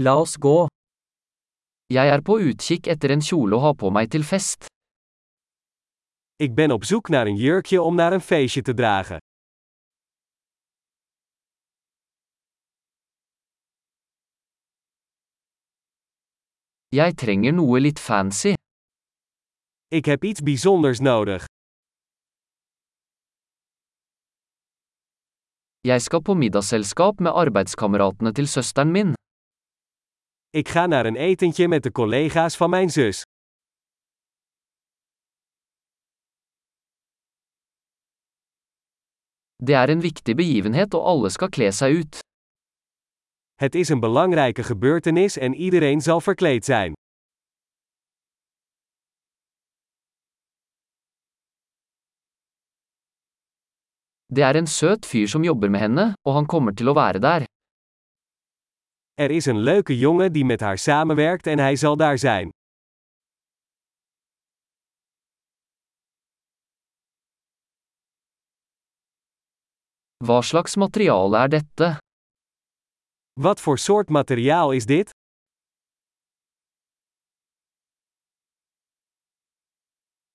La oss gå. Jeg er på utkikk etter en kjole å ha på meg til fest. Ik ben op zoek naar een jurkje om naar een feestje te dragen. Jeg trenger noe litt fancy. Ik heb iets bijzonders nodig. Jeg skal på middagsselskap med arbeidskameratene til søsteren min. Ik ga naar een etentje met de collega's van mijn zus. Det er en viktig begivenhet og alle skal kle seg ut. Het is een belangrijke gebeurtenis en iedereen zal verkleed zijn. Det er en søt fyr som jobber med henne, og han kommer til å være der. Er is een leuke jongen die met haar samenwerkt en hij zal daar zijn. Hva slags materiale er dette? Wat voor soort materiaal is dit?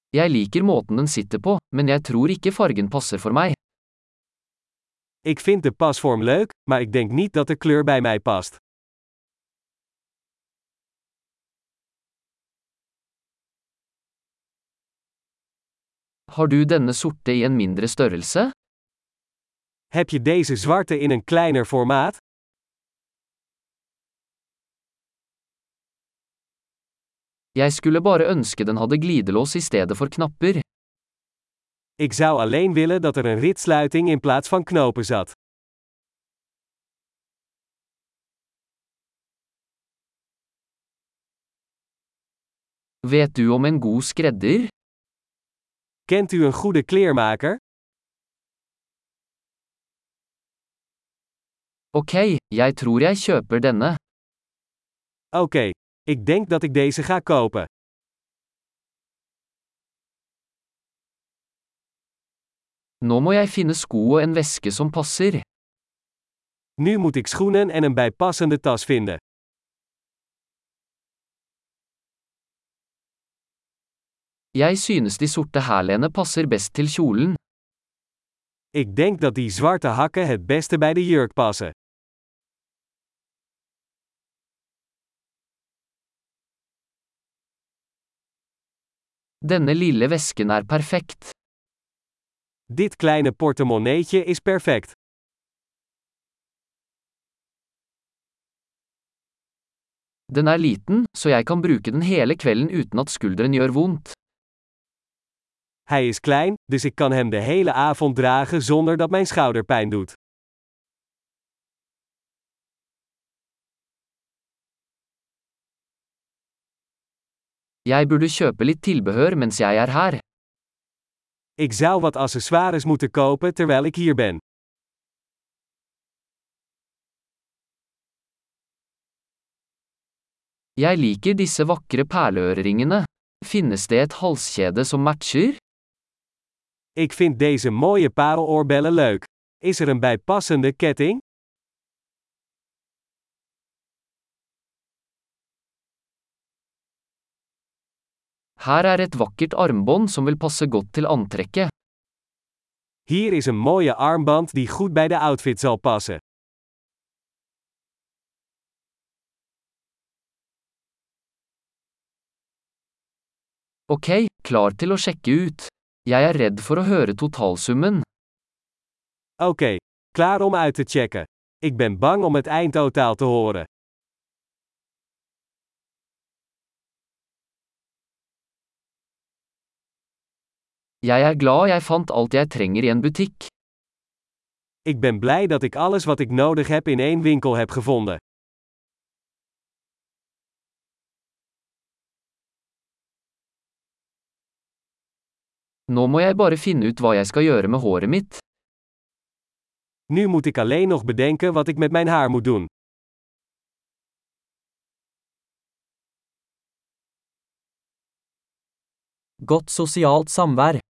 Jeg liker måten den sitter på, men jeg tror ikke fargen passer for meg. Ik vind de pasvorm leuk, maar ik denk niet dat de kleur bij mij past. Har du denne sorte i en mindre størrelse? Heb je deze zwarte in een kleiner formaat? Jeg skulle bare ønske den hadde glidelås i stedet for knapper. Ik zou alleen willen dat er een ritsluiting in plaats van knopen zat. Vet du om en god skredder? Kent u een goede kleermaker? Ok, jeg tror jeg kjøper denne. Oké, ik denk dat ik deze ga kopen. Nå må jeg finne sko og en veske som passer. Nu moet ik schoenen en een bijpassende tas vinden. Jeg synes de sorte hælene passer best til kjolen. Ik denk dat die zwarte hakken het beste bij de jurk passen. Denne lille vesken er perfekt. Dit kleine portemonneetje is perfect. Den er liten, så jeg kan bruke den hele kvelden uten at skulderen gjør vondt. Hij is klein, dus ik kan hem de hele avond dragen zonder dat mijn schouder pijn doet. Jeg burde kjøpe litt tilbehør mens jeg er her. Ik zou wat accessoires moeten kopen terwijl ik hier ben. Jeg liker disse vakre perleøreringene. Finnes det et halskjede som matcher? Ik vind deze mooie pareloorbellen leuk. Is er een bijpassende ketting? Her er et vakkert armbånd som vil passe godt til antrekket. Hier is een mooie armband die goed bij de outfit zal passen. Ok, klar til å sjekke ut. Jeg er redd for å høre totalsummen. Oké, klaar om uit te checken. Ik ben bang om het eindtotaal te horen. Jeg er glad jeg fant alt jeg trenger i en butikk. Ik ben blij dat ik alles wat ik nodig heb in één winkel heb gevonden. Nå må jeg bare finne ut hva jeg skal gjøre med håret mitt. Nu moet ik alleen nog bedenken wat ik met mijn haar moet doen. Godt sosialt samvær.